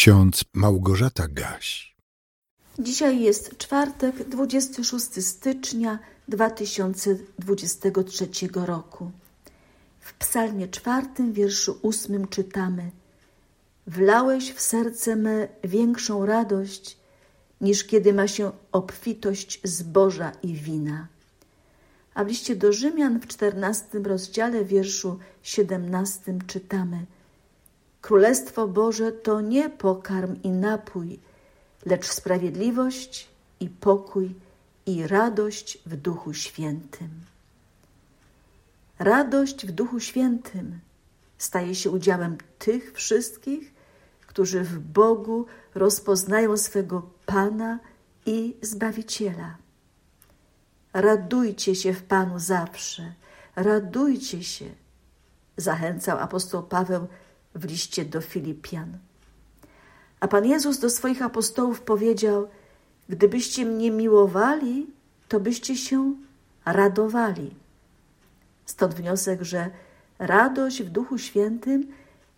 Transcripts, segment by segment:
ksiądz Małgorzata Gaś. Dzisiaj jest czwartek, 26 stycznia 2023 roku. W psalmie czwartym, wierszu ósmym czytamy Wlałeś w serce me większą radość, niż kiedy ma się obfitość zboża i wina. A w liście do Rzymian w czternastym rozdziale, wierszu siedemnastym czytamy Królestwo Boże to nie pokarm i napój, lecz sprawiedliwość i pokój i radość w Duchu Świętym. Radość w Duchu Świętym staje się udziałem tych wszystkich, którzy w Bogu rozpoznają swego Pana i Zbawiciela. Radujcie się w Panu zawsze, radujcie się, zachęcał apostoł Paweł w liście do Filipian. A Pan Jezus do swoich apostołów powiedział: Gdybyście mnie miłowali, to byście się radowali. Stąd wniosek, że radość w Duchu Świętym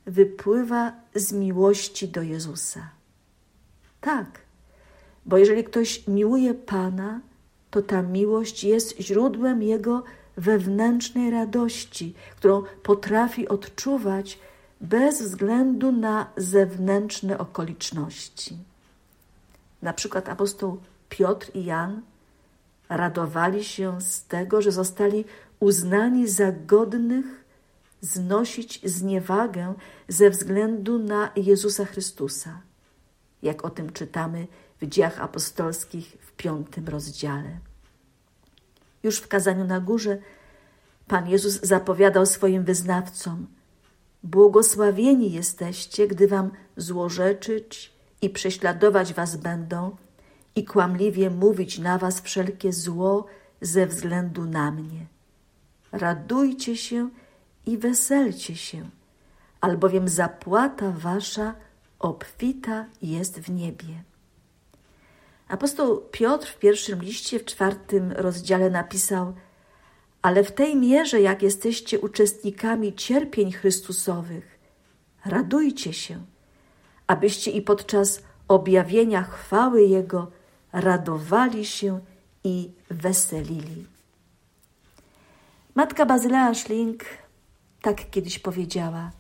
wypływa z miłości do Jezusa. Tak, bo jeżeli ktoś miłuje Pana, to ta miłość jest źródłem jego wewnętrznej radości, którą potrafi odczuwać bez względu na zewnętrzne okoliczności. Na przykład apostoł Piotr i Jan radowali się z tego, że zostali uznani za godnych znosić zniewagę ze względu na Jezusa Chrystusa, jak o tym czytamy w dziejach apostolskich w piątym rozdziale. Już w kazaniu na górze Pan Jezus zapowiadał swoim wyznawcom: Błogosławieni jesteście, gdy wam złorzeczyć i prześladować was będą i kłamliwie mówić na was wszelkie zło ze względu na mnie. Radujcie się i weselcie się, albowiem zapłata wasza obfita jest w niebie. Apostoł Piotr w pierwszym liście, w czwartym rozdziale napisał: Ale w tej mierze, jak jesteście uczestnikami cierpień Chrystusowych, radujcie się, abyście i podczas objawienia chwały Jego radowali się i weselili. Matka Bazylea Schling tak kiedyś powiedziała: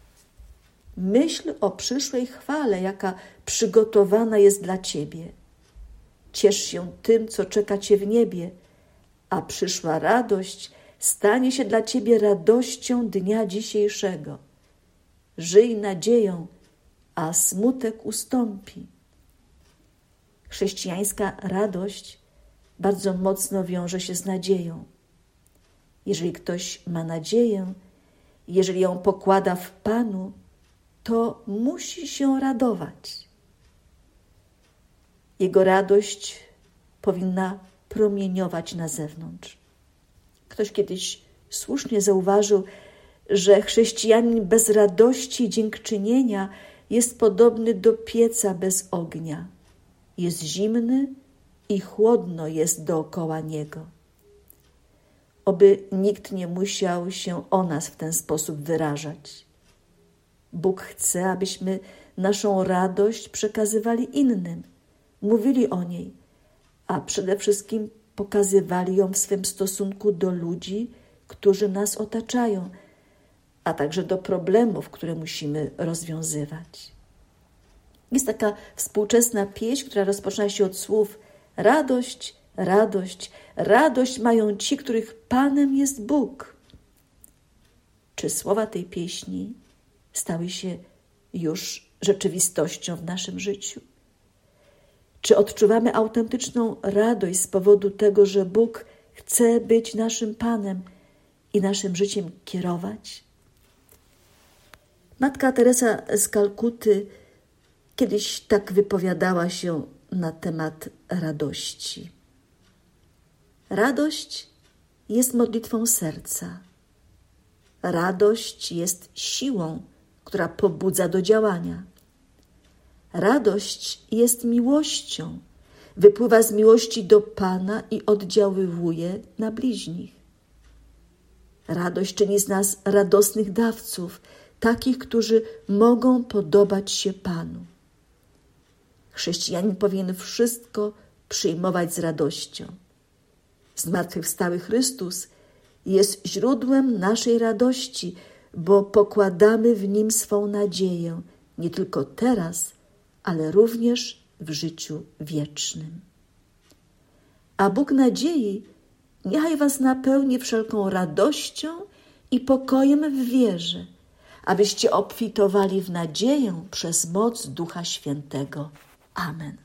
Myśl o przyszłej chwale, jaka przygotowana jest dla ciebie. Ciesz się tym, co czeka cię w niebie, a przyszła radość stanie się dla ciebie radością dnia dzisiejszego. Żyj nadzieją, a smutek ustąpi. Chrześcijańska radość bardzo mocno wiąże się z nadzieją. Jeżeli ktoś ma nadzieję, jeżeli ją pokłada w Panu, to musi się radować. Jego radość powinna promieniować na zewnątrz. Ktoś kiedyś słusznie zauważył, że chrześcijanin bez radości i dziękczynienia jest podobny do pieca bez ognia. Jest zimny i chłodno jest dookoła niego. Oby nikt nie musiał się o nas w ten sposób wyrażać. Bóg chce, abyśmy naszą radość przekazywali innym, mówili o niej, a przede wszystkim pokazywali ją w swym stosunku do ludzi, którzy nas otaczają, a także do problemów, które musimy rozwiązywać. Jest taka współczesna pieśń, która rozpoczyna się od słów radość, radość, radość mają ci, których Panem jest Bóg. Czy słowa tej pieśni stały się już rzeczywistością w naszym życiu? Czy odczuwamy autentyczną radość z powodu tego, że Bóg chce być naszym Panem i naszym życiem kierować? Matka Teresa z Kalkuty kiedyś tak wypowiadała się na temat radości. Radość jest modlitwą serca. Radość jest siłą, która pobudza do działania. Radość jest miłością, wypływa z miłości do Pana i oddziaływuje na bliźnich. Radość czyni z nas radosnych dawców, takich, którzy mogą podobać się Panu. Chrześcijanin powinien wszystko przyjmować z radością. Zmartwychwstały Chrystus jest źródłem naszej radości, bo pokładamy w nim swą nadzieję nie tylko teraz, ale również w życiu wiecznym. A Bóg nadziei niechaj Was napełni wszelką radością i pokojem w wierze, abyście obfitowali w nadzieję przez moc Ducha Świętego. Amen.